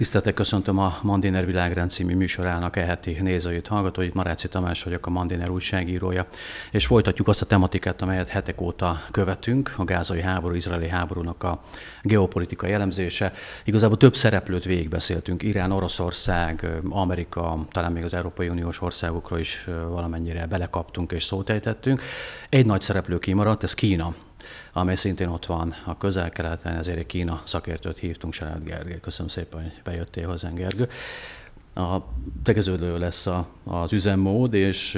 Tiszteltek köszöntöm a Mandiner Világrend című műsorának eheti nézőit, hallgatóit. Maráci Tamás vagyok, a Mandiner újságírója, és folytatjuk azt a tematikát, amelyet hetek óta követünk, a gázai háború, izraeli háborúnak a geopolitikai elemzése. Igazából több szereplőt végigbeszéltünk, Irán, Oroszország, Amerika, talán még az Európai Uniós országokról is valamennyire belekaptunk és szót ejtettünk. Egy nagy szereplő kimaradt, ez Kína amely szintén ott van a közel-keleten, ezért egy Kína szakértőt hívtunk, Sarát Gergely. Köszönöm szépen, hogy bejöttél hozzánk, Gergő a tegeződő lesz a, az üzemmód, és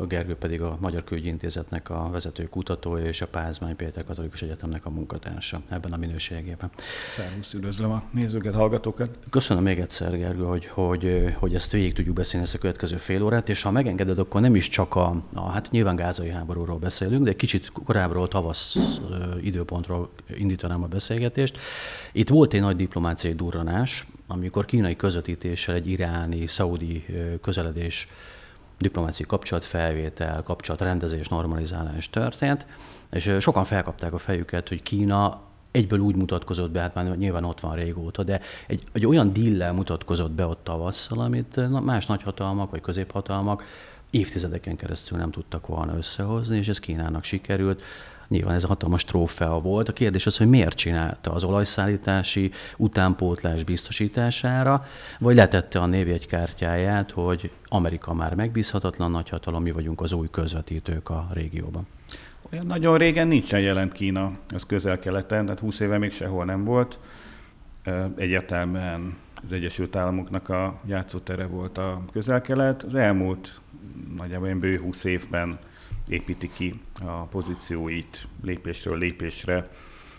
a Gergő pedig a Magyar Külügyintézetnek a vezető kutatója és a Pázmány Péter Katolikus Egyetemnek a munkatársa ebben a minőségében. Szervusz, üdvözlöm a nézőket, hallgatókat. Köszönöm még egyszer, Gergő, hogy, hogy, hogy ezt végig tudjuk beszélni ezt a következő fél órát, és ha megengeded, akkor nem is csak a, a hát nyilván gázai háborúról beszélünk, de egy kicsit korábbról, tavasz időpontról indítanám a beszélgetést. Itt volt egy nagy diplomáciai durranás, amikor kínai közvetítéssel egy iráni, szaudi közeledés, diplomáciai kapcsolatfelvétel, kapcsolatrendezés, normalizálás történt, és sokan felkapták a fejüket, hogy Kína egyből úgy mutatkozott be, hát már nyilván ott van régóta, de egy, egy olyan dillel mutatkozott be ott tavasszal, amit más nagyhatalmak vagy középhatalmak évtizedeken keresztül nem tudtak volna összehozni, és ez Kínának sikerült. Nyilván ez a hatalmas trófea volt. A kérdés az, hogy miért csinálta az olajszállítási utánpótlás biztosítására, vagy letette a névjegykártyáját, hogy Amerika már megbízhatatlan nagyhatalom, mi vagyunk az új közvetítők a régióban. Olyan nagyon régen nincsen jelent Kína az közel-keleten, tehát 20 éve még sehol nem volt. Egyértelműen az Egyesült Államoknak a játszótere volt a közel-kelet. Az elmúlt nagyjából bő 20 évben építi ki a pozícióit lépésről lépésre,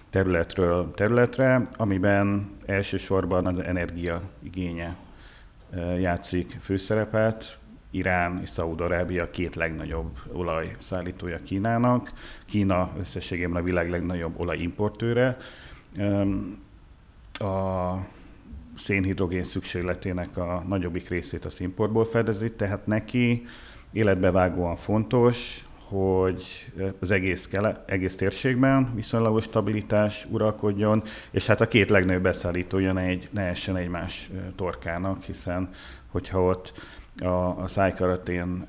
területről területre, amiben elsősorban az energia igénye játszik főszerepet. Irán és Szaúd-Arábia két legnagyobb olajszállítója Kínának. Kína összességében a világ legnagyobb olajimportőre. A szénhidrogén szükségletének a nagyobbik részét az importból fedezi, tehát neki életbevágóan fontos, hogy az egész, kele, egész térségben viszonylagos stabilitás uralkodjon, és hát a két legnagyobb beszállítója ne, egy, ne essen egymás torkának, hiszen hogyha ott a, a szájkaratén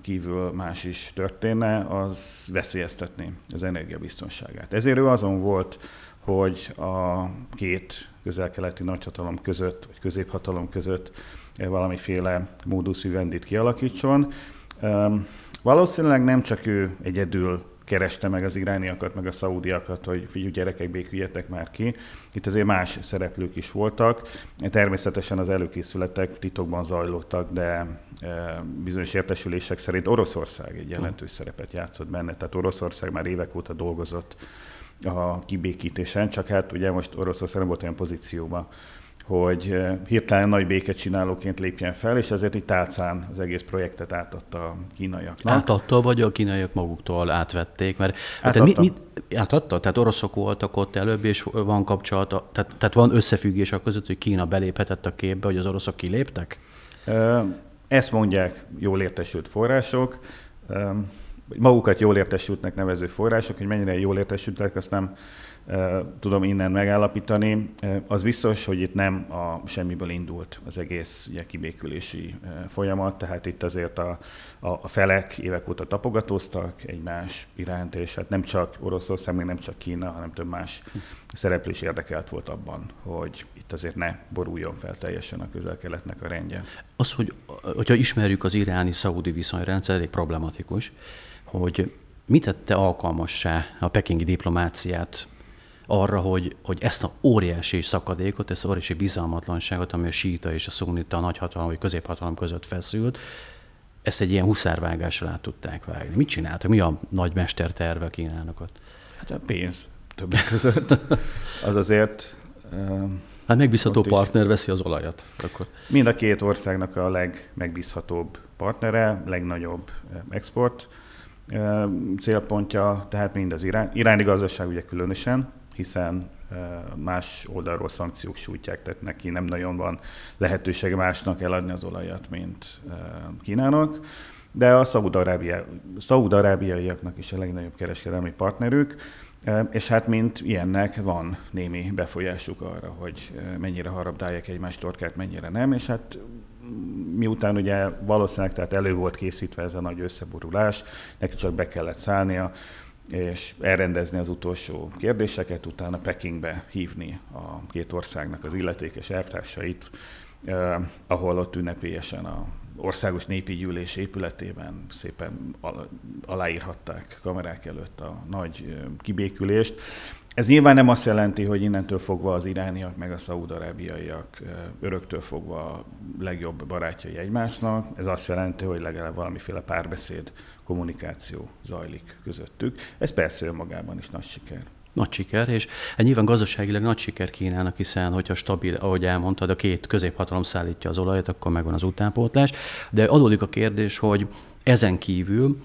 kívül más is történne, az veszélyeztetné az energiabiztonságát. Ezért ő azon volt, hogy a két közel-keleti nagyhatalom között, vagy középhatalom között valamiféle módus vivendit kialakítson. Valószínűleg nem csak ő egyedül kereste meg az irániakat, meg a szaudiakat, hogy figyelj gyerekek, béküljetek már ki. Itt azért más szereplők is voltak. Természetesen az előkészületek titokban zajlottak, de e, bizonyos értesülések szerint Oroszország egy jelentős szerepet játszott benne. Tehát Oroszország már évek óta dolgozott a kibékítésen, csak hát ugye most Oroszország nem volt olyan pozícióban, hogy hirtelen nagy békecsinálóként lépjen fel, és ezért itt tálcán az egész projektet átadta a kínaiaknak. Átadta, vagy a kínaiak maguktól átvették? Mert átadta. Mi, mi, átadta? Tehát oroszok voltak ott előbb, és van kapcsolat, tehát, tehát van összefüggés a között, hogy Kína beléphetett a képbe, hogy az oroszok kiléptek? Ezt mondják jól értesült források magukat jól értesültnek nevező források, hogy mennyire jól értesültek, azt nem tudom innen megállapítani. Az biztos, hogy itt nem a semmiből indult az egész ugye, kibékülési folyamat, tehát itt azért a, a, a felek évek óta tapogatóztak egymás iránt, és hát nem csak Oroszország, még nem csak Kína, hanem több más szereplő is érdekelt volt abban, hogy itt azért ne boruljon fel teljesen a közel-keletnek a rendje. Az, hogy hogyha ismerjük az iráni-szaudi viszonyrendszer, elég problematikus, hogy mit tette alkalmassá a pekingi diplomáciát arra, hogy, hogy ezt a óriási szakadékot, ezt a óriási bizalmatlanságot, ami a síta és a szunita, a nagyhatalom vagy középhatalom között feszült, ezt egy ilyen huszárvágásra át tudták vágni. Mit csináltak? Mi a nagy terve Kínának ott? Hát a pénz többek között. Az azért... Hát megbízható partner is. veszi az olajat. Akkor. Mind a két országnak a legmegbízhatóbb partnere, legnagyobb export célpontja, tehát mind az irány, iráni gazdaság ugye különösen, hiszen más oldalról szankciók sújtják, tehát neki nem nagyon van lehetősége másnak eladni az olajat, mint Kínának. De a szaúd-arábiaiaknak is a legnagyobb kereskedelmi partnerük. És hát mint ilyennek van némi befolyásuk arra, hogy mennyire harabdálják egymás torkát, mennyire nem, és hát miután ugye valószínűleg tehát elő volt készítve ez a nagy összeborulás, neki csak be kellett szállnia, és elrendezni az utolsó kérdéseket, utána Pekingbe hívni a két országnak az illetékes elvtársait, eh, ahol ott ünnepélyesen a országos népi gyűlés épületében szépen aláírhatták kamerák előtt a nagy kibékülést. Ez nyilván nem azt jelenti, hogy innentől fogva az irániak meg a szaúd-arábiaiak öröktől fogva a legjobb barátjai egymásnak. Ez azt jelenti, hogy legalább valamiféle párbeszéd, kommunikáció zajlik közöttük. Ez persze önmagában is nagy siker nagy siker, és hát nyilván gazdaságilag nagy siker Kínának, hiszen hogyha stabil, ahogy elmondtad, a két középhatalom szállítja az olajat, akkor megvan az utánpótlás. De adódik a kérdés, hogy ezen kívül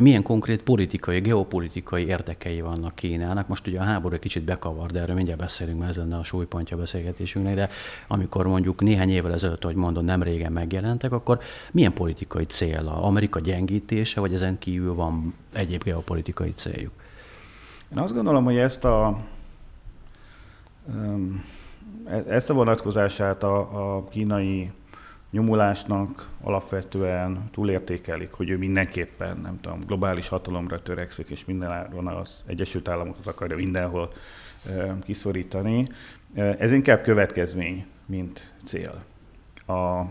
milyen konkrét politikai, geopolitikai érdekei vannak Kínának. Most ugye a háború egy kicsit bekavar, de erről mindjárt beszélünk, mert ez lenne a súlypontja a beszélgetésünknek, de amikor mondjuk néhány évvel ezelőtt, ahogy mondod, nem régen megjelentek, akkor milyen politikai cél? A Amerika gyengítése, vagy ezen kívül van egyéb geopolitikai céljuk? Én azt gondolom, hogy ezt a, e-, ezt a vonatkozását a, a kínai nyomulásnak alapvetően túlértékelik, hogy ő mindenképpen, nem tudom, globális hatalomra törekszik, és mindenáron az Egyesült Államokat akarja mindenhol kiszorítani. Ez inkább következmény, mint cél. A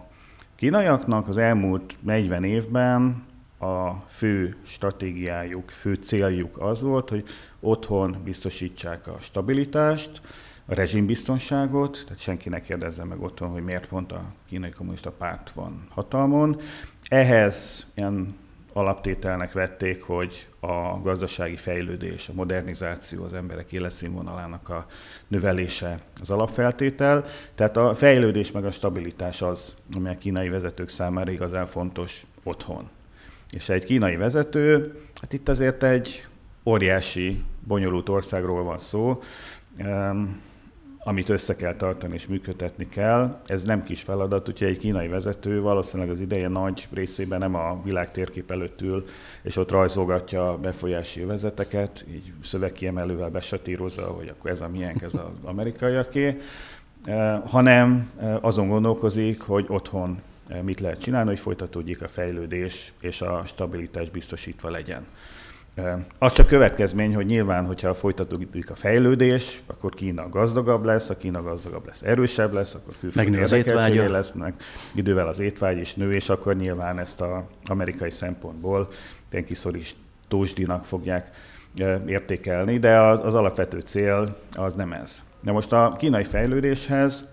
kínaiaknak az elmúlt 40 évben a fő stratégiájuk, fő céljuk az volt, hogy otthon biztosítsák a stabilitást, a rezsimbiztonságot, tehát senki ne kérdezze meg otthon, hogy miért pont a kínai kommunista párt van hatalmon. Ehhez ilyen alaptételnek vették, hogy a gazdasági fejlődés, a modernizáció, az emberek életszínvonalának a növelése az alapfeltétel. Tehát a fejlődés meg a stabilitás az, ami a kínai vezetők számára igazán fontos otthon. És egy kínai vezető, hát itt azért egy óriási, bonyolult országról van szó, amit össze kell tartani és működtetni kell. Ez nem kis feladat, úgyhogy egy kínai vezető valószínűleg az ideje nagy részében nem a világ térkép előtt ül, és ott rajzolgatja a befolyási vezeteket, így szövegkiemelővel besatírozza, hogy akkor ez a miénk, ez az amerikaiaké, hanem azon gondolkozik, hogy otthon mit lehet csinálni, hogy folytatódjék a fejlődés és a stabilitás biztosítva legyen. Az csak következmény, hogy nyilván, hogyha folytatódik a fejlődés, akkor Kína gazdagabb lesz, a Kína gazdagabb lesz, erősebb lesz, akkor külföldi az étvágya. lesznek, idővel az étvágy is nő, és akkor nyilván ezt az amerikai szempontból ilyen kiszorís tósdinak fogják értékelni, de az, az alapvető cél az nem ez. De most a kínai fejlődéshez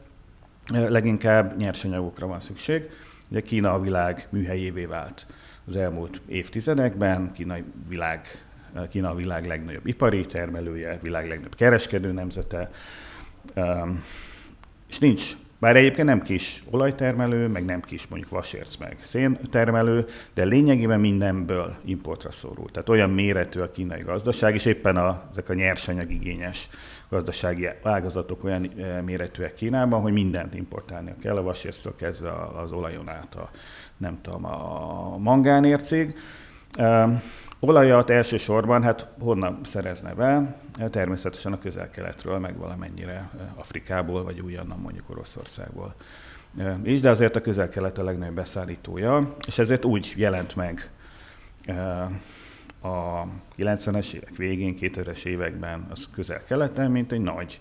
leginkább nyersanyagokra van szükség. Ugye Kína a világ műhelyévé vált az elmúlt évtizedekben. Kína világ, Kína a világ legnagyobb ipari termelője, világ legnagyobb kereskedő nemzete, és nincs bár egyébként nem kis olajtermelő, meg nem kis mondjuk vasérc, meg széntermelő, de lényegében mindenből importra szorul. Tehát olyan méretű a kínai gazdaság, és éppen a, ezek a nyersanyagigényes gazdasági ágazatok olyan méretűek Kínában, hogy mindent importálni kell, a vasérctől kezdve az olajon át a, nem tudom, a mangánércég. Olajat elsősorban, hát honnan szerezne be? Természetesen a közel-keletről, meg valamennyire Afrikából, vagy újonnan mondjuk Oroszországból. És de azért a közel-kelet a legnagyobb beszállítója, és ezért úgy jelent meg a 90-es évek végén, 2000-es években az közel-keleten, mint egy nagy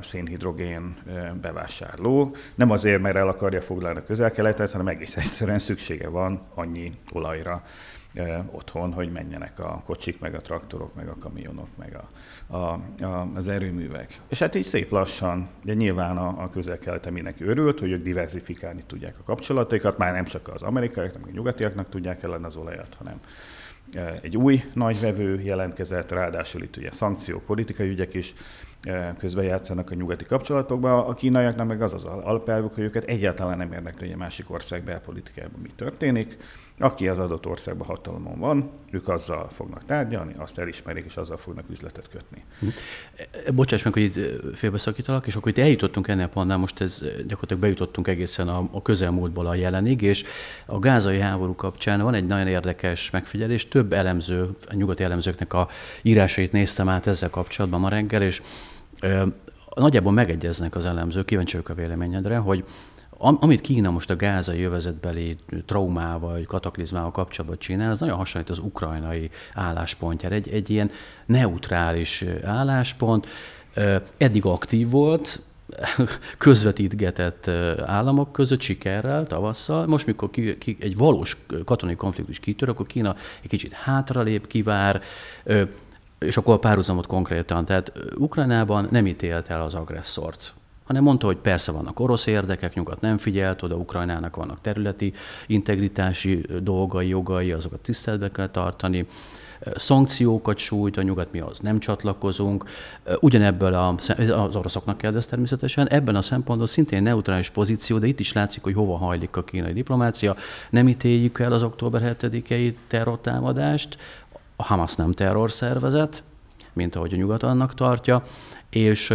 szénhidrogén bevásárló. Nem azért, mert el akarja foglalni a közel-keletet, hanem egész egyszerűen szüksége van annyi olajra otthon, hogy menjenek a kocsik, meg a traktorok, meg a kamionok, meg a, a, a, az erőművek. És hát így szép lassan, de nyilván a, a közel-keleten mindenki örült, hogy ők diversifikálni tudják a kapcsolataikat, már nem csak az amerikaiak, nem a nyugatiaknak tudják ellen az olajat, hanem egy új nagyvevő jelentkezett, ráadásul itt ugye szankciók, politikai ügyek is közben játszanak a nyugati kapcsolatokba. A kínaiaknak meg az az alapelvük, hogy őket egyáltalán nem érdekli, hogy a másik ország belpolitikában mi történik. Aki az adott országban hatalomon van, ők azzal fognak tárgyalni, azt elismerik, és azzal fognak üzletet kötni. Hm. Bocsáss meg, hogy itt félbeszakítalak, és akkor itt eljutottunk ennél a pontnál, most ez gyakorlatilag bejutottunk egészen a, a közelmúltból a jelenig, és a gázai háború kapcsán van egy nagyon érdekes megfigyelés. Több elemző, a nyugati elemzőknek a írásait néztem át ezzel kapcsolatban ma reggel, és nagyjából megegyeznek az elemzők, kíváncsi a véleményedre, hogy amit Kína most a gázai jövezetbeli traumával, vagy kataklizmával kapcsolatban csinál, az nagyon hasonlít az ukrajnai álláspontjára. Egy, egy ilyen neutrális álláspont, eddig aktív volt, közvetítgetett államok között sikerrel tavasszal. Most, mikor ki, ki, egy valós katonai konfliktus kitör, akkor Kína egy kicsit hátralép, kivár, és akkor a párhuzamot konkrétan. Tehát Ukrajnában nem ítélt el az agresszort hanem mondta, hogy persze vannak orosz érdekek, nyugat nem figyelt, oda Ukrajnának vannak területi integritási dolgai, jogai, azokat tiszteletbe kell tartani, szankciókat sújt, a nyugat mi az nem csatlakozunk. Ugyanebből a, az oroszoknak kérdez természetesen, ebben a szempontból szintén neutrális pozíció, de itt is látszik, hogy hova hajlik a kínai diplomácia. Nem ítéljük el az október 7-i terrortámadást, a Hamas nem terrorszervezet, mint ahogy a nyugat annak tartja, és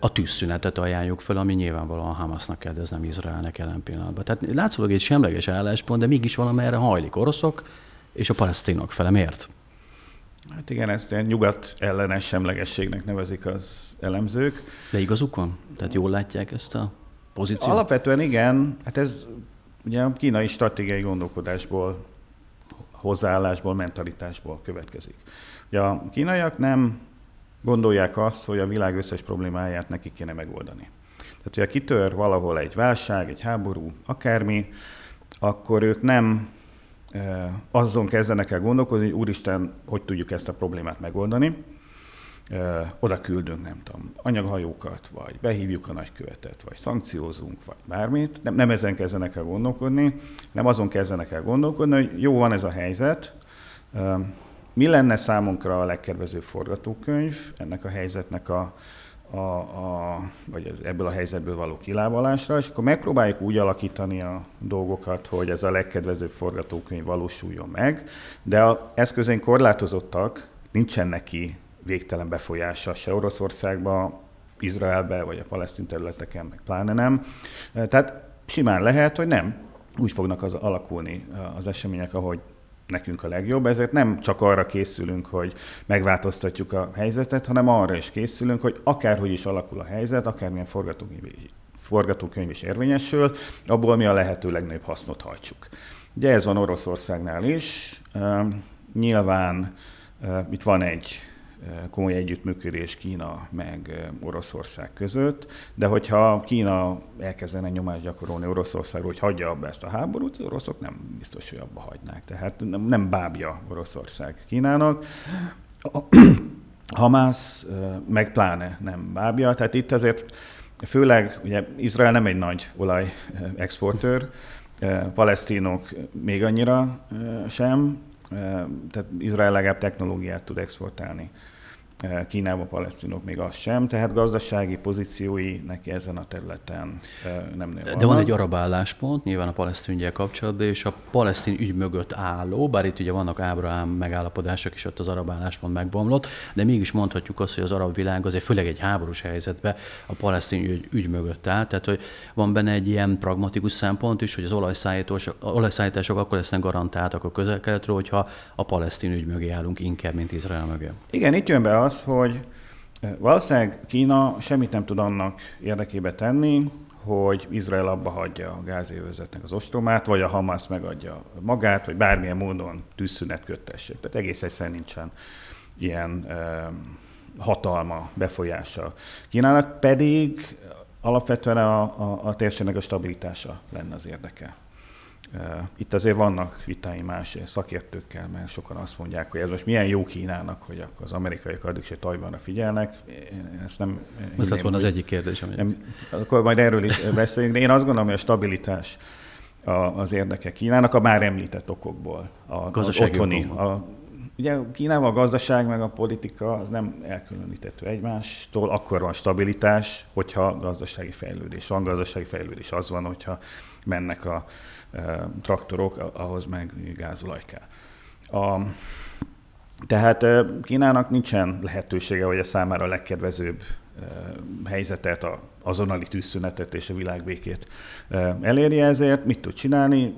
a tűzszünetet ajánljuk fel, ami nyilvánvalóan Hamasnak kell, de ez nem Izraelnek jelen pillanatban. Tehát látszólag egy semleges álláspont, de mégis valamelyre hajlik oroszok és a palesztinok fele. Miért? Hát igen, ezt ilyen nyugat ellenes semlegességnek nevezik az elemzők. De igazuk van? Tehát jól látják ezt a pozíciót? Alapvetően igen. Hát ez ugye a kínai stratégiai gondolkodásból, hozzáállásból, mentalitásból következik. Ugye a kínaiak nem gondolják azt, hogy a világ összes problémáját nekik kéne megoldani. Tehát, hogyha kitör valahol egy válság, egy háború, akármi, akkor ők nem e, azon kezdenek el gondolkodni, hogy úristen, hogy tudjuk ezt a problémát megoldani. Oda küldünk, nem tudom, anyaghajókat, vagy behívjuk a nagykövetet, vagy szankciózunk, vagy bármit. Nem, nem ezen kezdenek el gondolkodni, nem azon kezdenek el gondolkodni, hogy jó, van ez a helyzet, mi lenne számunkra a legkedvezőbb forgatókönyv ennek a helyzetnek a, a, a, vagy ebből a helyzetből való kilábalásra, és akkor megpróbáljuk úgy alakítani a dolgokat, hogy ez a legkedvezőbb forgatókönyv valósuljon meg, de a eszközeink korlátozottak, nincsen neki végtelen befolyása se Oroszországba, Izraelbe, vagy a palesztin területeken, meg pláne nem. Tehát simán lehet, hogy nem úgy fognak az alakulni az események, ahogy nekünk a legjobb, ezért nem csak arra készülünk, hogy megváltoztatjuk a helyzetet, hanem arra is készülünk, hogy akárhogy is alakul a helyzet, akármilyen forgatókönyv, forgatókönyv is érvényesül, abból mi a lehető legnagyobb hasznot hajtsuk. Ugye ez van Oroszországnál is. Nyilván itt van egy komoly együttműködés Kína meg Oroszország között, de hogyha Kína elkezdene nyomást gyakorolni Oroszországról, hogy hagyja abba ezt a háborút, az oroszok nem biztos, hogy abba hagynák. Tehát nem, nem bábja Oroszország Kínának. A Hamász meg pláne nem bábja, tehát itt azért főleg, ugye Izrael nem egy nagy olaj exportőr, palesztinok még annyira sem, tehát Izrael legalább technológiát tud exportálni Kínába palesztinok még az sem, tehát gazdasági pozíciói neki ezen a területen nem vannak. De van egy arab álláspont, nyilván a palesztin ügyel kapcsolatban, és a palesztin ügy mögött álló, bár itt ugye vannak Ábrahám megállapodások, és ott az arab álláspont megbomlott, de mégis mondhatjuk azt, hogy az arab világ azért főleg egy háborús helyzetben a palesztin ügy, ügy mögött áll, tehát hogy van benne egy ilyen pragmatikus szempont is, hogy az olajszállítások akkor lesznek garantáltak a közel-keletről, hogyha a palesztin ügy mögé állunk inkább, mint Izrael mögé. Igen, itt jön be az, az, hogy valószínűleg Kína semmit nem tud annak érdekébe tenni, hogy Izrael abba hagyja a gázévezetnek az ostromát, vagy a Hamas megadja magát, vagy bármilyen módon tűzszünet köttessék. Tehát egész egyszerűen nincsen ilyen e, hatalma, befolyása. Kínának pedig alapvetően a, a, a térségnek a stabilitása lenne az érdeke. Itt azért vannak vitáim más szakértőkkel, mert sokan azt mondják, hogy ez most milyen jó Kínának, hogy akkor az amerikaiak addig se Tajvanra figyelnek. Én ezt nem... Ez lett volna az egyik kérdés. Nem, akkor majd erről is beszéljünk, de én azt gondolom, hogy a stabilitás a, az érdeke Kínának a már említett okokból. A, az otthoni, a ugye Kínával a gazdaság meg a politika az nem elkülönítető egymástól, akkor van stabilitás, hogyha gazdasági fejlődés van. Gazdasági fejlődés az van, hogyha mennek a traktorok, ahhoz meg gázolaj kell. A, tehát Kínának nincsen lehetősége, hogy a számára a legkedvezőbb helyzetet, a azonnali tűzszünetet és a világbékét elérje, ezért mit tud csinálni?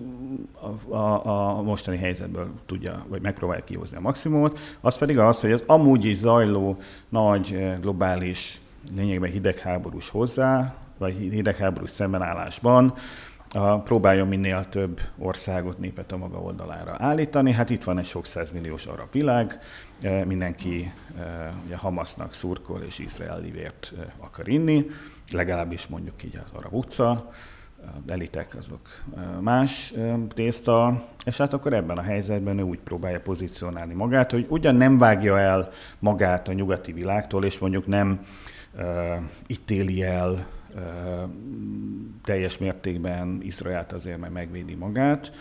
A, a, a mostani helyzetből tudja, vagy megpróbálja kihozni a maximumot, az pedig az, hogy az amúgy is zajló nagy globális, lényegben hidegháborús hozzá, vagy hidegháborús szembenállásban a, próbáljon minél több országot, népet a maga oldalára állítani. Hát itt van egy sok százmilliós arab világ, e, mindenki e, ugye Hamasnak szurkol és izraeli vért e, akar inni, legalábbis mondjuk így az arab utca, elitek azok más tészta, és hát akkor ebben a helyzetben ő úgy próbálja pozícionálni magát, hogy ugyan nem vágja el magát a nyugati világtól, és mondjuk nem uh, ítéli el teljes mértékben Izraelt azért, mert megvédi magát,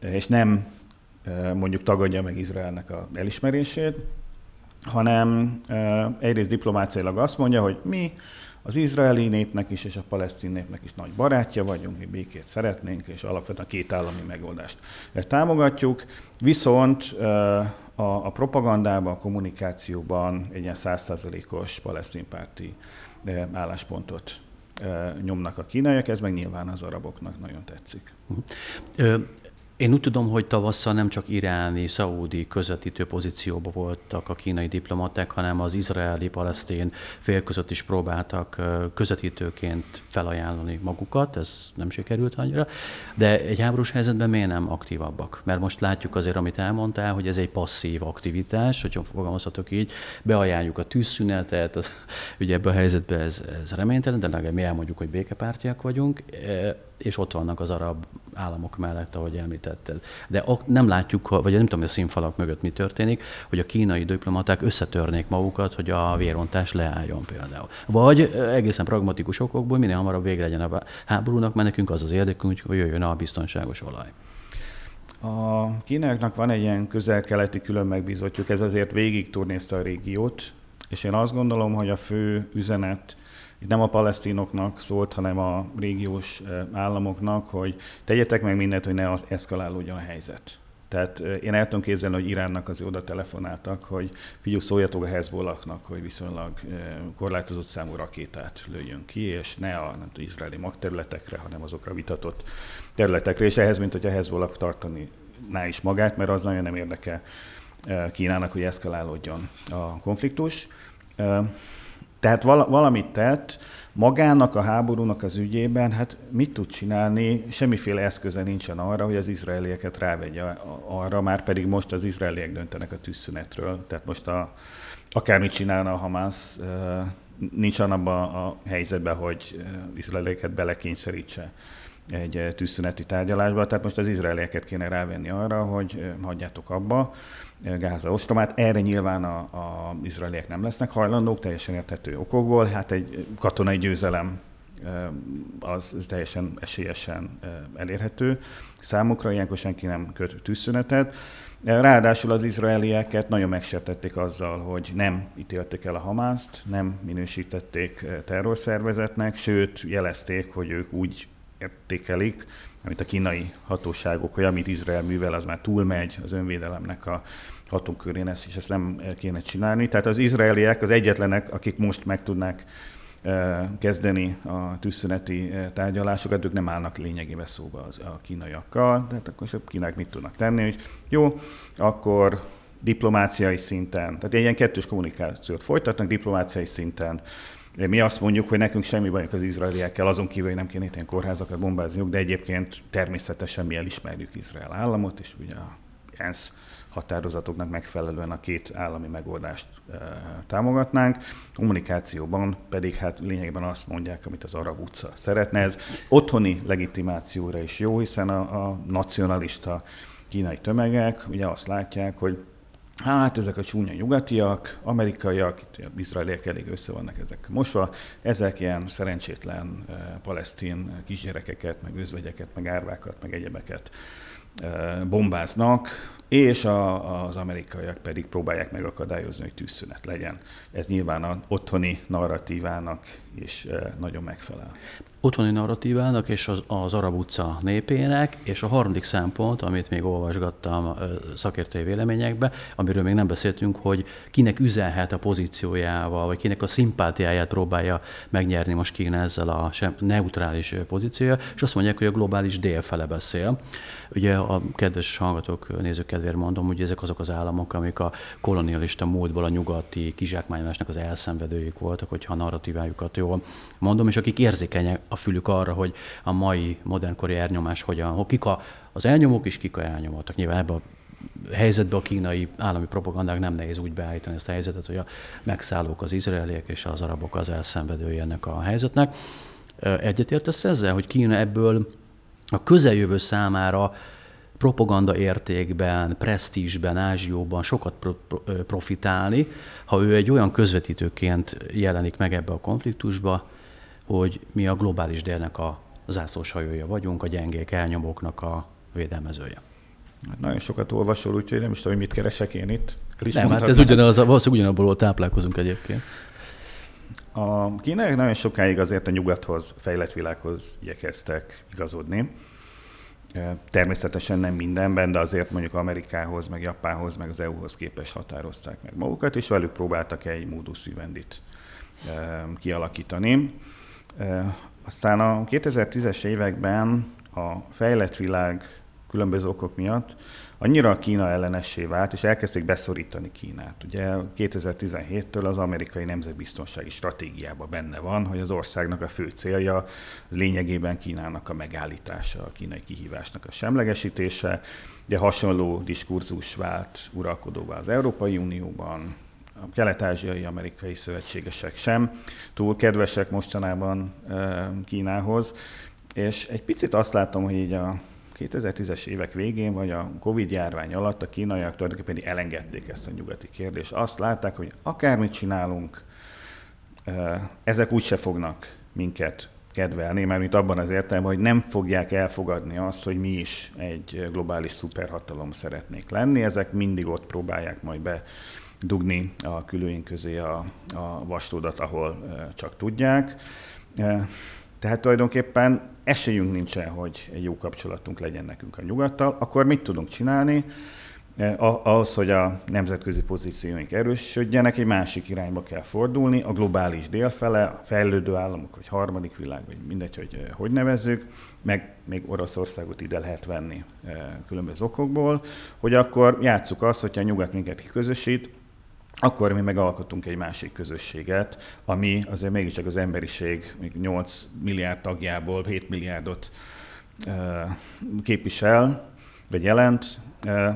és nem mondjuk tagadja meg Izraelnek a elismerését, hanem egyrészt diplomáciailag azt mondja, hogy mi az izraeli népnek is és a palesztin népnek is nagy barátja vagyunk, mi békét szeretnénk, és alapvetően a két állami megoldást támogatjuk, viszont a, propagandában, a kommunikációban egy ilyen százszázalékos palesztin párti álláspontot nyomnak a kínaiak, ez meg nyilván az araboknak nagyon tetszik. Én úgy tudom, hogy tavasszal nem csak iráni, szaúdi közvetítő pozícióban voltak a kínai diplomaták, hanem az izraeli-palesztén fél között is próbáltak közvetítőként felajánlani magukat, ez nem sikerült annyira, de egy háborús helyzetben miért nem aktívabbak? Mert most látjuk azért, amit elmondtál, hogy ez egy passzív aktivitás, hogyha fogalmazhatok így, beajánljuk a tűzszünetet, az, ugye ebben a helyzetben ez, ez reménytelen, de legalább mi elmondjuk, hogy békepártiak vagyunk, és ott vannak az arab államok mellett, ahogy említetted. De nem látjuk, vagy nem tudom, hogy a színfalak mögött mi történik, hogy a kínai diplomaták összetörnék magukat, hogy a vérontás leálljon például. Vagy egészen pragmatikus okokból minél hamarabb végre legyen a háborúnak, mert nekünk az az érdekünk, hogy jöjjön a biztonságos olaj. A kínaiaknak van egy ilyen közel-keleti külön megbízottjuk, ez azért végig turnézte a régiót, és én azt gondolom, hogy a fő üzenet itt nem a palesztinoknak szólt, hanem a régiós államoknak, hogy tegyetek meg mindent, hogy ne az eszkalálódjon a helyzet. Tehát én el tudom képzelni, hogy Iránnak az oda telefonáltak, hogy figyelj, szóljatok a Hezbollahnak, hogy viszonylag korlátozott számú rakétát lőjön ki, és ne a nem tudom, izraeli magterületekre, hanem azokra vitatott területekre, és ehhez, mint hogy a Hezbollah tartani ná is magát, mert az nagyon nem érdekel Kínának, hogy eszkalálódjon a konfliktus. Tehát valamit tett, magának a háborúnak az ügyében, hát mit tud csinálni, semmiféle eszköze nincsen arra, hogy az izraelieket rávegye arra, már pedig most az izraeliek döntenek a tűzszünetről. Tehát most a, akármit csinálna a Hamász, nincs abban a helyzetben, hogy izraelieket belekényszerítse egy tűzszüneti tárgyalásba. Tehát most az izraelieket kéne rávenni arra, hogy hagyjátok abba. Gáza ostromát. Erre nyilván a izraeliek nem lesznek hajlandók, teljesen érthető okokból. Hát egy katonai győzelem az teljesen esélyesen elérhető. Számukra ilyenkor senki nem köt tűzszünetet. Ráadásul az izraelieket nagyon megsértették azzal, hogy nem ítélték el a Hamászt, nem minősítették terrorszervezetnek, sőt jelezték, hogy ők úgy értékelik, amit a kínai hatóságok, hogy amit Izrael művel, az már túlmegy az önvédelemnek a hatókörén, ezt, és ezt nem kéne csinálni. Tehát az izraeliek az egyetlenek, akik most meg tudnák e, kezdeni a tűzszüneti e, tárgyalásokat, ők nem állnak lényegében szóba az, a kínaiakkal, tehát akkor a kínák mit tudnak tenni, hogy jó, akkor diplomáciai szinten, tehát ilyen kettős kommunikációt folytatnak, diplomáciai szinten mi azt mondjuk, hogy nekünk semmi bajunk az izraeliekkel, azon kívül, hogy nem kéne ilyen kórházakat bombázniuk, de egyébként természetesen mi elismerjük Izrael államot, és ugye a ENSZ határozatoknak megfelelően a két állami megoldást e, támogatnánk. Kommunikációban pedig hát lényegben azt mondják, amit az arab utca szeretne. Ez otthoni legitimációra is jó, hiszen a, a nacionalista kínai tömegek ugye azt látják, hogy Hát ezek a csúnya nyugatiak, amerikaiak, itt izraeliek elég össze vannak ezek mosva, ezek ilyen szerencsétlen eh, palesztin kisgyerekeket, meg özvegyeket, meg árvákat, meg egyebeket bombáznak, és a, az amerikaiak pedig próbálják megakadályozni, hogy tűzszünet legyen. Ez nyilván az otthoni narratívának is nagyon megfelel otthoni narratívának és az, az arab utca népének, és a harmadik szempont, amit még olvasgattam szakértői véleményekbe, amiről még nem beszéltünk, hogy kinek üzenhet a pozíciójával, vagy kinek a szimpátiáját próbálja megnyerni most Kína ezzel a neutrális pozíciója, és azt mondják, hogy a globális dél fele beszél. Ugye a kedves hallgatók, nézők kedvéért mondom, hogy ezek azok az államok, amik a kolonialista módból a nyugati kizsákmányolásnak az elszenvedőik voltak, hogyha a narratívájukat jól mondom, és akik érzékenyek a fülük arra, hogy a mai modernkori elnyomás hogyan, hogy kik a, az elnyomók és kik a elnyomottak. Nyilván ebben a helyzetben a kínai állami propagandák nem nehéz úgy beállítani ezt a helyzetet, hogy a megszállók az izraeliek és az arabok az elszenvedői ennek a helyzetnek. Egyetértesz ezzel, hogy Kína ebből a közeljövő számára propaganda értékben, presztízsben, ázsióban sokat pro- profitálni, ha ő egy olyan közvetítőként jelenik meg ebbe a konfliktusba, hogy mi a globális délnek a zászlós hajója vagyunk, a gyengék elnyomóknak a védelmezője. Hát nagyon sokat olvasol, úgyhogy nem is tudom, hogy mit keresek én itt. nem, hát ez ugyanaz, valószínűleg ugyanabból táplálkozunk egyébként. A kínaiak nagyon sokáig azért a nyugathoz, fejlett világhoz igyekeztek igazodni. Természetesen nem mindenben, de azért mondjuk Amerikához, meg Japánhoz, meg az EU-hoz képes határozták meg magukat, és velük próbáltak egy módus vivendit kialakítani. Aztán a 2010-es években a fejlett világ különböző okok miatt annyira Kína ellenessé vált, és elkezdték beszorítani Kínát. Ugye 2017-től az amerikai nemzetbiztonsági stratégiában benne van, hogy az országnak a fő célja lényegében Kínának a megállítása, a kínai kihívásnak a semlegesítése. Ugye hasonló diskurzus vált uralkodóvá az Európai Unióban, a kelet-ázsiai amerikai szövetségesek sem túl kedvesek mostanában Kínához, és egy picit azt látom, hogy így a 2010-es évek végén, vagy a Covid járvány alatt a kínaiak tulajdonképpen elengedték ezt a nyugati kérdést. Azt látták, hogy akármit csinálunk, ezek úgyse fognak minket kedvelni, mert mint abban az értelemben, hogy nem fogják elfogadni azt, hogy mi is egy globális szuperhatalom szeretnék lenni, ezek mindig ott próbálják majd be dugni a külőink közé a, a vastódat, ahol csak tudják. Tehát tulajdonképpen esélyünk nincsen, hogy egy jó kapcsolatunk legyen nekünk a nyugattal, akkor mit tudunk csinálni? Ahhoz, hogy a nemzetközi pozícióink erősödjenek, egy másik irányba kell fordulni, a globális délfele, a fejlődő államok, vagy harmadik világ, vagy mindegy, hogy hogy nevezzük, meg még Oroszországot ide lehet venni különböző okokból, hogy akkor játsszuk azt, hogyha a nyugat minket kiközösít, akkor mi megalkotunk egy másik közösséget, ami azért mégiscsak az emberiség 8 milliárd tagjából 7 milliárdot képvisel, vagy jelent,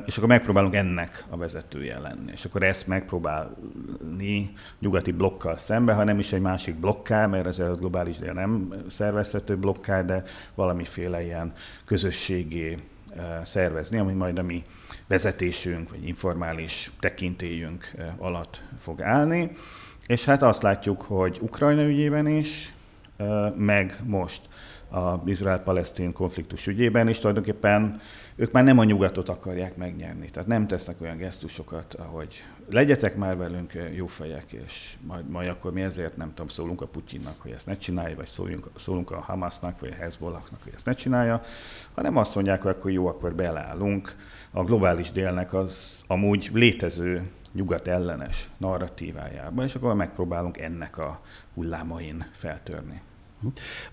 és akkor megpróbálunk ennek a vezetője lenni. És akkor ezt megpróbálni nyugati blokkal szembe, ha nem is egy másik blokká, mert ez a globális dél nem szervezhető blokká, de valamiféle ilyen közösségé szervezni, ami majd a mi vezetésünk, vagy informális tekintélyünk alatt fog állni. És hát azt látjuk, hogy Ukrajna ügyében is, meg most az Izrael-Palesztin konfliktus ügyében is tulajdonképpen ők már nem a nyugatot akarják megnyerni. Tehát nem tesznek olyan gesztusokat, ahogy legyetek már velünk jó fejek, és majd, majd akkor mi ezért nem tudom, szólunk a Putyinnak, hogy ezt ne csinálja, vagy szóljunk, szólunk a Hamasnak, vagy a Hezbollahnak, hogy ezt ne csinálja, hanem azt mondják, hogy akkor jó, akkor beleállunk. A globális délnek az amúgy létező nyugat ellenes narratívájába, és akkor megpróbálunk ennek a hullámain feltörni.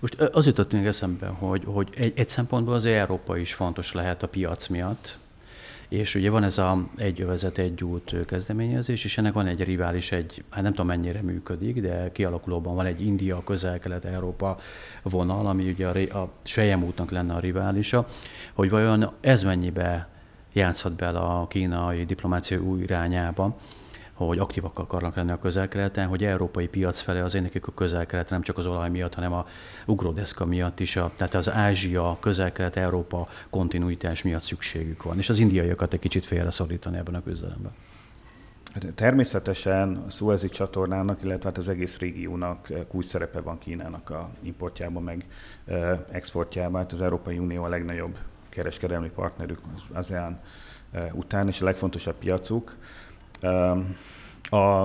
Most az jutott még eszembe, hogy, hogy egy, egy szempontból az Európa is fontos lehet a piac miatt, és ugye van ez a egy övezet, egy út kezdeményezés, és ennek van egy rivális, egy, hát nem tudom mennyire működik, de kialakulóban van egy India, közel-kelet-európa vonal, ami ugye a, a Sejem útnak lenne a riválisa, hogy vajon ez mennyibe játszhat bele a kínai diplomáciai új irányába, hogy aktívak akarnak lenni a közel hogy európai piac felé azért nekik a közel nem csak az olaj miatt, hanem a ugródeszka miatt is, a, tehát az Ázsia, közel-kelet-európa kontinuitás miatt szükségük van, és az indiaiakat egy kicsit félreszorítani ebben a küzdelemben. Hát természetesen a Suezi csatornának, illetve hát az egész régiónak kulcs szerepe van Kínának a importjában, meg exportjában. Hát az Európai Unió a legnagyobb kereskedelmi partnerük az ASEAN után, és a legfontosabb piacuk. A,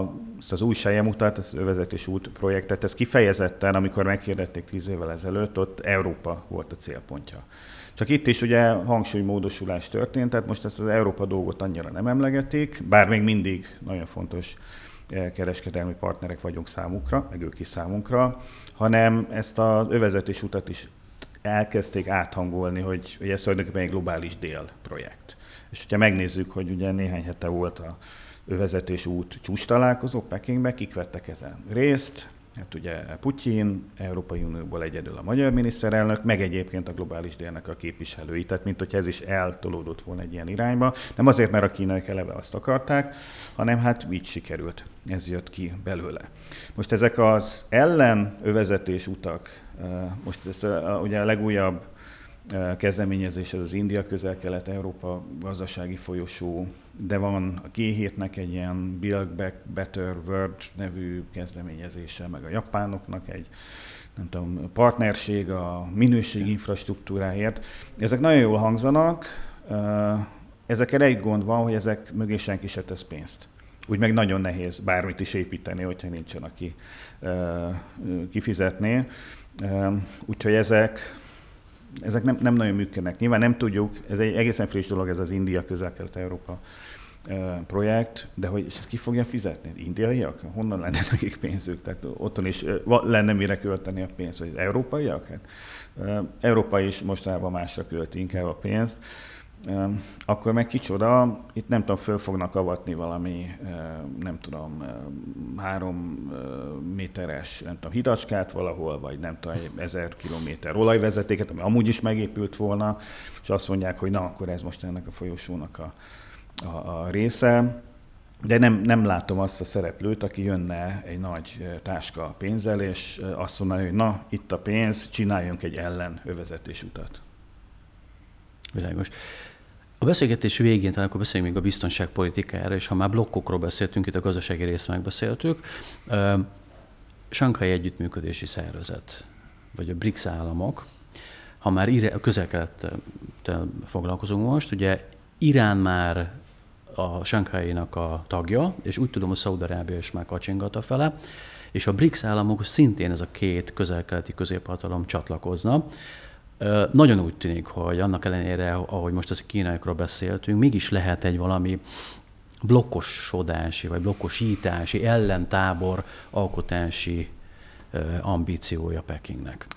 az új utat, az övezetés út projektet, ez kifejezetten, amikor megkérdették tíz évvel ezelőtt, ott Európa volt a célpontja. Csak itt is ugye hangsúlymódosulás történt, tehát most ezt az Európa dolgot annyira nem emlegetik, bár még mindig nagyon fontos eh, kereskedelmi partnerek vagyunk számukra, meg ők is számunkra, hanem ezt az övezetés utat is elkezdték áthangolni, hogy, hogy ez tulajdonképpen egy globális dél projekt. És hogyha megnézzük, hogy ugye néhány hete volt a övezetés út csúcs találkozó Pekingbe, kik vettek ezen részt, Hát ugye Putyin, Európai Unióból egyedül a magyar miniszterelnök, meg egyébként a globális délnek a képviselői, tehát mint hogy ez is eltolódott volna egy ilyen irányba. Nem azért, mert a kínaiak eleve azt akarták, hanem hát így sikerült. Ez jött ki belőle. Most ezek az ellen övezetés utak, most ez ugye a legújabb kezdeményezés, ez az India közel-kelet-európa gazdasági folyosó, de van a G7-nek egy ilyen Build Back Better World nevű kezdeményezése, meg a japánoknak egy nem tudom, partnerség a minőségi infrastruktúráért. Ezek nagyon jól hangzanak, ezekkel egy gond van, hogy ezek mögé senki se tesz pénzt. Úgy meg nagyon nehéz bármit is építeni, hogyha nincsen, aki kifizetné. Úgyhogy ezek ezek nem, nem nagyon működnek. Nyilván nem tudjuk, ez egy egészen friss dolog, ez az India közel-kelet-európa projekt, de hogy és ki fogja fizetni? Indiaiak? Honnan lenne nekik pénzük? Tehát otthon is lenne mire költeni a pénzt, hogy európaiak? Hát, Európa is mostanában másra költi inkább a pénzt akkor meg kicsoda, itt nem tudom, föl fognak avatni valami, nem tudom, három méteres, nem tudom, hidacskát valahol, vagy nem tudom, ezer kilométer olajvezetéket, ami amúgy is megépült volna, és azt mondják, hogy na, akkor ez most ennek a folyosónak a, a, a része. De nem, nem látom azt a szereplőt, aki jönne egy nagy táska pénzzel, és azt mondaná, hogy na, itt a pénz, csináljunk egy ellen övezetés utat. Világos. A beszélgetés végén talán akkor beszéljünk még a biztonságpolitikára, és ha már blokkokról beszéltünk, itt a gazdasági részt megbeszéltük, Sankai Együttműködési Szervezet, vagy a BRICS államok, ha már a közel foglalkozunk most, ugye Irán már a Sankhainak a tagja, és úgy tudom, hogy Szaudarábia is már kacsingata fele, és a BRICS államok szintén ez a két közel-keleti középhatalom csatlakozna. Nagyon úgy tűnik, hogy annak ellenére, ahogy most az kínaiakról beszéltünk, mégis lehet egy valami blokkosodási vagy blokkosítási ellentábor alkotási ambíciója Pekingnek.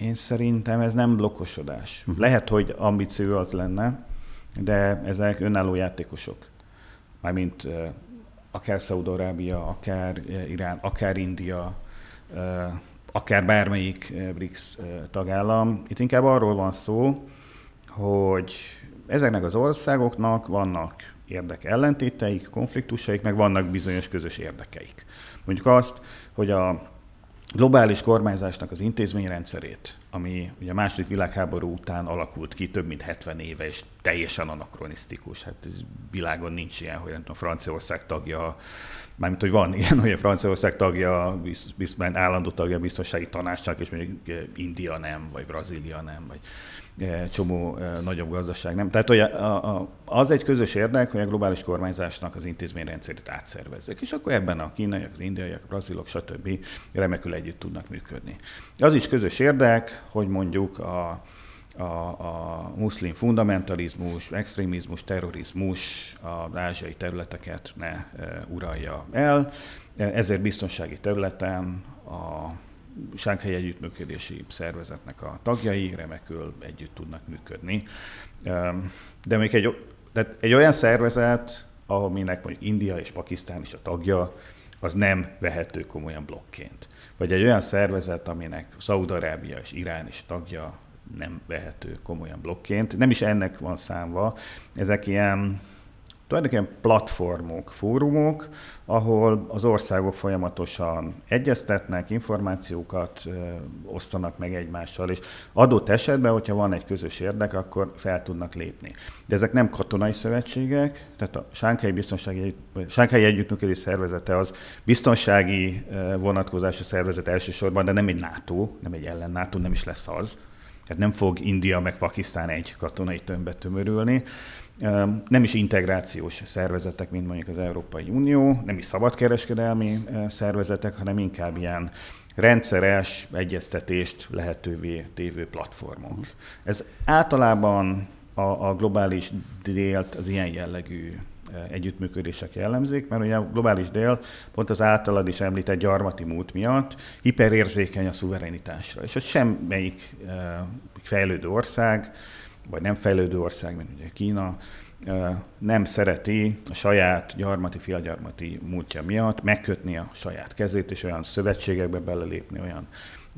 Én szerintem ez nem blokkosodás. Uh-huh. Lehet, hogy ambíció az lenne, de ezek önálló játékosok. Mármint akár Szaudarábia, akár Irán, akár India, akár bármelyik eh, BRICS eh, tagállam. Itt inkább arról van szó, hogy ezeknek az országoknak vannak érdek ellentéteik, konfliktusaik, meg vannak bizonyos közös érdekeik. Mondjuk azt, hogy a globális kormányzásnak az intézményrendszerét, ami ugye a második világháború után alakult ki több mint 70 éve, és teljesen anakronisztikus. Hát ez világon nincs ilyen, hogy nem tudom, Franciaország tagja mármint, hogy van ilyen, hogy a Franciaország tagja, biz, biz, állandó tagja a biztonsági tanácsnak, és mondjuk India nem, vagy Brazília nem, vagy csomó eh, nagyobb gazdaság nem. Tehát hogy a, a, az egy közös érdek, hogy a globális kormányzásnak az intézményrendszerét átszervezzek, és akkor ebben a kínaiak, az indiaiak, a brazilok, stb. remekül együtt tudnak működni. Az is közös érdek, hogy mondjuk a, a, a muszlim fundamentalizmus, extrémizmus, terrorizmus az ázsiai területeket ne e, uralja el. Ezért biztonsági területen a Sánkhelyi Együttműködési Szervezetnek a tagjai remekül együtt tudnak működni. De még egy, de egy olyan szervezet, aminek mondjuk India és Pakisztán is a tagja, az nem vehető komolyan blokként. Vagy egy olyan szervezet, aminek Szaudarábia és Irán is tagja, nem vehető komolyan blokként. Nem is ennek van számva. Ezek ilyen tulajdonképpen platformok, fórumok, ahol az országok folyamatosan egyeztetnek, információkat osztanak meg egymással, és adott esetben, hogyha van egy közös érdek, akkor fel tudnak lépni. De ezek nem katonai szövetségek, tehát a Sánkhelyi Biztonsági Sánkhelyi Együttműködés Szervezete az biztonsági vonatkozású szervezet elsősorban, de nem egy NATO, nem egy ellen NATO, nem is lesz az, Hát nem fog India meg Pakisztán egy katonai tömbbe tömörülni. Nem is integrációs szervezetek, mint mondjuk az Európai Unió, nem is szabadkereskedelmi szervezetek, hanem inkább ilyen rendszeres egyeztetést lehetővé tévő platformok. Ez általában a, a globális délt az ilyen jellegű együttműködések jellemzik, mert ugye a globális dél pont az általad is említett gyarmati múlt miatt hiperérzékeny a szuverenitásra. És hogy semmelyik fejlődő ország, vagy nem fejlődő ország, mint ugye Kína, nem szereti a saját gyarmati, fiagyarmati múltja miatt megkötni a saját kezét, és olyan szövetségekbe belelépni, olyan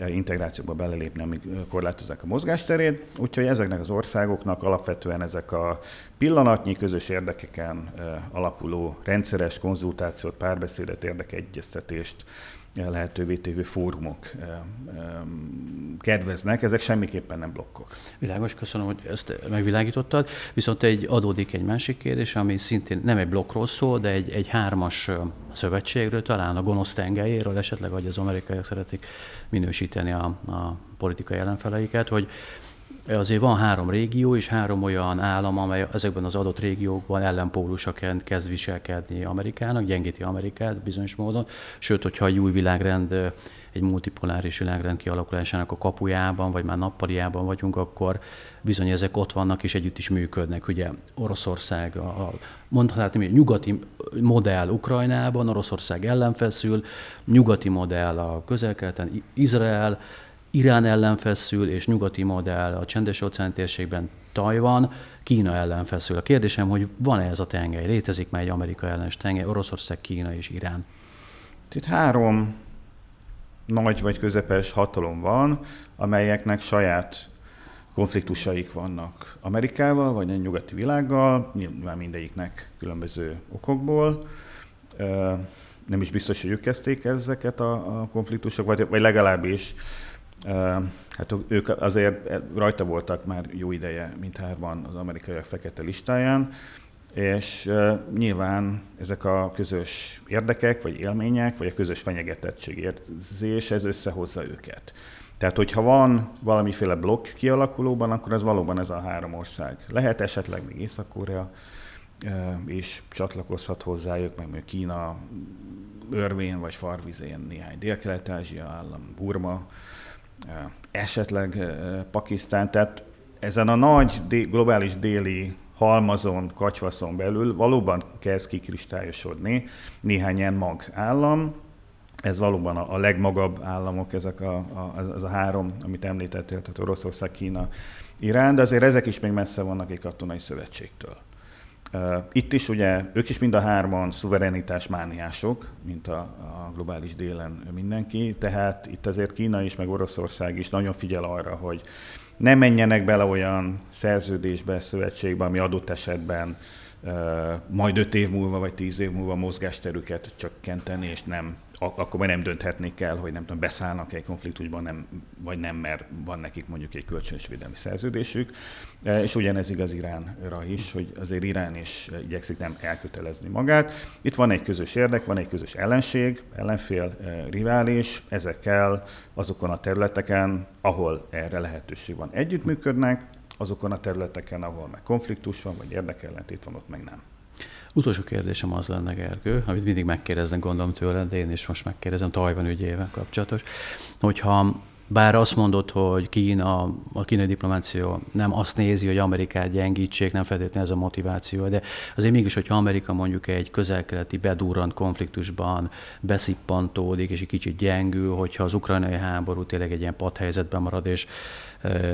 integrációba belelépni, amik korlátozzák a mozgásterét. Úgyhogy ezeknek az országoknak alapvetően ezek a pillanatnyi közös érdekeken alapuló rendszeres konzultációt, párbeszédet, érdekeegyeztetést lehetővé tévő fórumok kedveznek, ezek semmiképpen nem blokkok. Világos, köszönöm, hogy ezt megvilágítottad. Viszont egy adódik egy másik kérdés, ami szintén nem egy blokkról szól, de egy, egy hármas szövetségről, talán a gonosz tengelyéről, esetleg, hogy az amerikaiak szeretik minősíteni a, a politikai ellenfeleiket, hogy azért van három régió és három olyan állam, amely ezekben az adott régiókban ellenpólusaként kezd viselkedni Amerikának, gyengíti Amerikát bizonyos módon. Sőt, hogyha egy új világrend, egy multipoláris világrend kialakulásának a kapujában, vagy már nappaliában vagyunk, akkor bizony ezek ott vannak és együtt is működnek. Ugye Oroszország, a, mondhatnám, hogy nyugati modell Ukrajnában, Oroszország ellen feszül, nyugati modell a közel-keleten, Izrael, Irán ellen feszül, és nyugati modell a csendes óceán térségben Tajvan, Kína ellen feszül. A kérdésem, hogy van-e ez a tengely? Létezik már egy Amerika ellenes tengely, Oroszország, Kína és Irán? Itt három nagy vagy közepes hatalom van, amelyeknek saját konfliktusaik vannak Amerikával, vagy a nyugati világgal, nyilván mindegyiknek különböző okokból. Nem is biztos, hogy ők kezdték ezeket a, konfliktusok, vagy, legalábbis Hát ők azért rajta voltak már jó ideje, mint hárman az amerikaiak fekete listáján, és nyilván ezek a közös érdekek, vagy élmények, vagy a közös fenyegetettség érzés, ez összehozza őket. Tehát, hogyha van valamiféle blokk kialakulóban, akkor az valóban ez a három ország. Lehet esetleg még Észak-Korea is csatlakozhat hozzájuk, meg még Kína örvén vagy farvizén néhány dél-kelet-ázsia állam, Burma, esetleg Pakisztán, tehát ezen a nagy globális déli halmazon, kacsvaszon belül valóban kezd kikristályosodni néhány ilyen mag állam, ez valóban a, a legmagabb államok, ezek a, a, az a három, amit említettél, tehát Oroszország, Kína, Irán, de azért ezek is még messze vannak egy katonai szövetségtől. Itt is ugye ők is mind a hárman szuverenitás mániások, mint a, a globális délen mindenki, tehát itt azért Kína is, meg Oroszország is nagyon figyel arra, hogy ne menjenek bele olyan szerződésbe, szövetségbe, ami adott esetben majd öt év múlva vagy tíz év múlva mozgásterüket csökkenteni, és nem akkor majd nem dönthetnék el, hogy nem tudom, beszállnak egy konfliktusban, nem, vagy nem, mert van nekik mondjuk egy kölcsönös védelmi szerződésük. E, és ugyanez igaz Iránra is, hogy azért Irán is igyekszik nem elkötelezni magát. Itt van egy közös érdek, van egy közös ellenség, ellenfél, e, rivális, ezekkel azokon a területeken, ahol erre lehetőség van, együttműködnek, azokon a területeken, ahol meg konfliktus van, vagy érdekellentét van, ott meg nem. Utolsó kérdésem az lenne, Gergő, amit mindig megkérdeznek, gondolom tőled, de én is most megkérdezem Tajvan ügyével kapcsolatos, hogyha bár azt mondod, hogy Kína, a kínai diplomáció nem azt nézi, hogy Amerikát gyengítsék, nem feltétlenül ez a motiváció, de azért mégis, hogyha Amerika mondjuk egy közelkeleti bedurrant konfliktusban beszippantódik, és egy kicsit gyengül, hogyha az ukrajnai háború tényleg egy ilyen padhelyzetben marad, és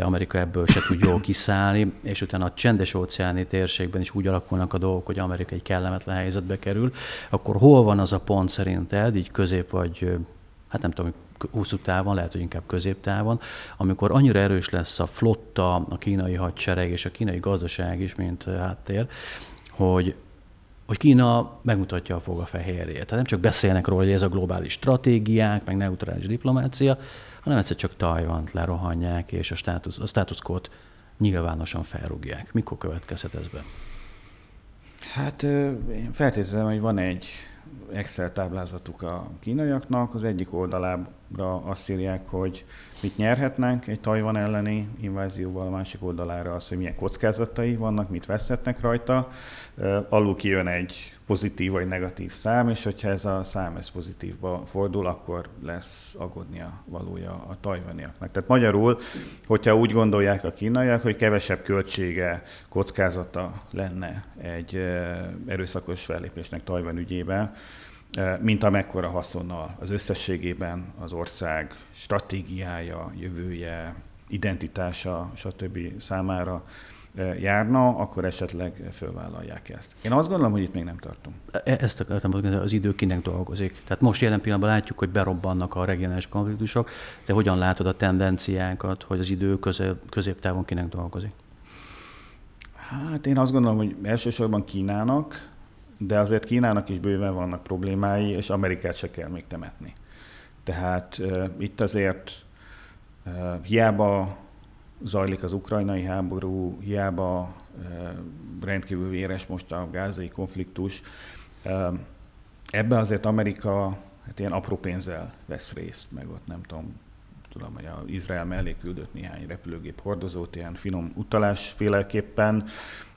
Amerika ebből se tud jól kiszállni, és utána a csendes óceáni térségben is úgy alakulnak a dolgok, hogy Amerika egy kellemetlen helyzetbe kerül, akkor hol van az a pont szerinted, így közép vagy, hát nem tudom, hosszú távon, lehet, hogy inkább középtávon, amikor annyira erős lesz a flotta, a kínai hadsereg és a kínai gazdaság is, mint háttér, hogy hogy Kína megmutatja a fogafehérjét. Tehát nem csak beszélnek róla, hogy ez a globális stratégiák, meg neutrális diplomácia, hanem egyszer csak Tajvant lerohanják, és a státusz, a státuszkót nyilvánosan felrúgják. Mikor következhet ez be? Hát én feltételezem, hogy van egy Excel táblázatuk a kínaiaknak. Az egyik oldalára azt írják, hogy mit nyerhetnek egy Tajvan elleni invázióval, a másik oldalára az, hogy milyen kockázatai vannak, mit veszhetnek rajta. Alul kijön egy pozitív vagy negatív szám, és hogyha ez a szám ez pozitívba fordul, akkor lesz aggódnia valója a tajvaniaknak. Tehát magyarul, hogyha úgy gondolják a kínaiak, hogy kevesebb költsége, kockázata lenne egy erőszakos fellépésnek Tajvan ügyében, mint amekkora haszonnal az összességében az ország stratégiája, jövője, identitása, stb. számára járna, akkor esetleg fölvállalják ezt. Én azt gondolom, hogy itt még nem tartunk. E, ezt akartam mondani, az idő kinek dolgozik. Tehát most jelen pillanatban látjuk, hogy berobbannak a regionális konfliktusok, de hogyan látod a tendenciákat, hogy az idő közép, középtávon kinek dolgozik? Hát én azt gondolom, hogy elsősorban Kínának, de azért Kínának is bőven vannak problémái, és Amerikát se kell még temetni. Tehát uh, itt azért uh, hiába zajlik az ukrajnai háború, hiába uh, rendkívül véres most a gázai konfliktus, uh, ebbe azért Amerika hát ilyen apró pénzzel vesz részt, meg ott nem tudom, tudom, hogy az Izrael mellé küldött néhány repülőgép hordozót, ilyen finom utalásféleképpen,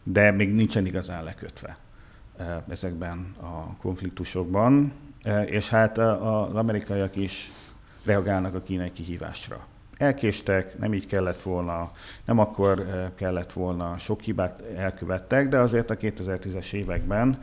de még nincsen igazán lekötve. E, ezekben a konfliktusokban, e, és hát az amerikaiak is reagálnak a kínai kihívásra. Elkéstek, nem így kellett volna, nem akkor kellett volna, sok hibát elkövettek, de azért a 2010-es években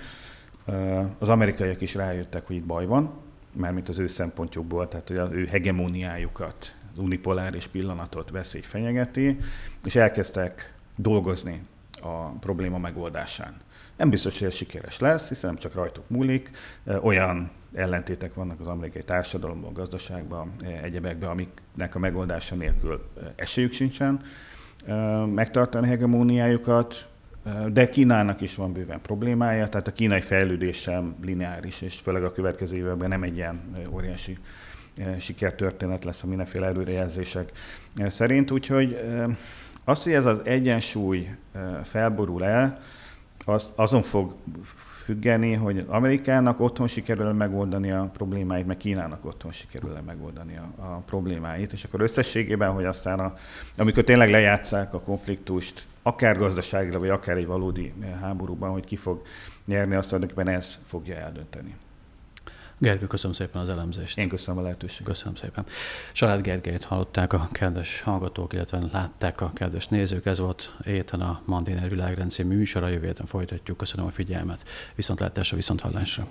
az amerikaiak is rájöttek, hogy itt baj van, mármint az ő szempontjukból, tehát hogy az ő hegemóniájukat, az unipoláris pillanatot veszély fenyegeti, és elkezdtek dolgozni a probléma megoldásán. Nem biztos, hogy ez sikeres lesz, hiszen nem csak rajtuk múlik. Olyan ellentétek vannak az amerikai társadalomban, gazdaságban, egyebekben, amiknek a megoldása nélkül esélyük sincsen megtartani hegemóniájukat, de Kínának is van bőven problémája, tehát a kínai fejlődés sem lineáris, és főleg a következő években nem egy ilyen óriási sikertörténet lesz a mindenféle előrejelzések szerint. Úgyhogy az, hogy ez az egyensúly felborul el, az, azon fog függeni, hogy Amerikának otthon sikerül megoldani a problémáit, meg Kínának otthon sikerül megoldani a, a problémáit, és akkor összességében, hogy aztán a, amikor tényleg lejátszák a konfliktust, akár gazdaságra, vagy akár egy valódi háborúban, hogy ki fog nyerni, azt tulajdonképpen ez fogja eldönteni. Gergő, köszönöm szépen az elemzést. Én köszönöm a lehetőséget. Köszönöm szépen. Salád Gergelyt hallották a kedves hallgatók, illetve látták a kedves nézők. Ez volt éten a Mandiner világrendszín műsora, jövő héten folytatjuk. Köszönöm a figyelmet. Viszontlátásra, viszont hallásra.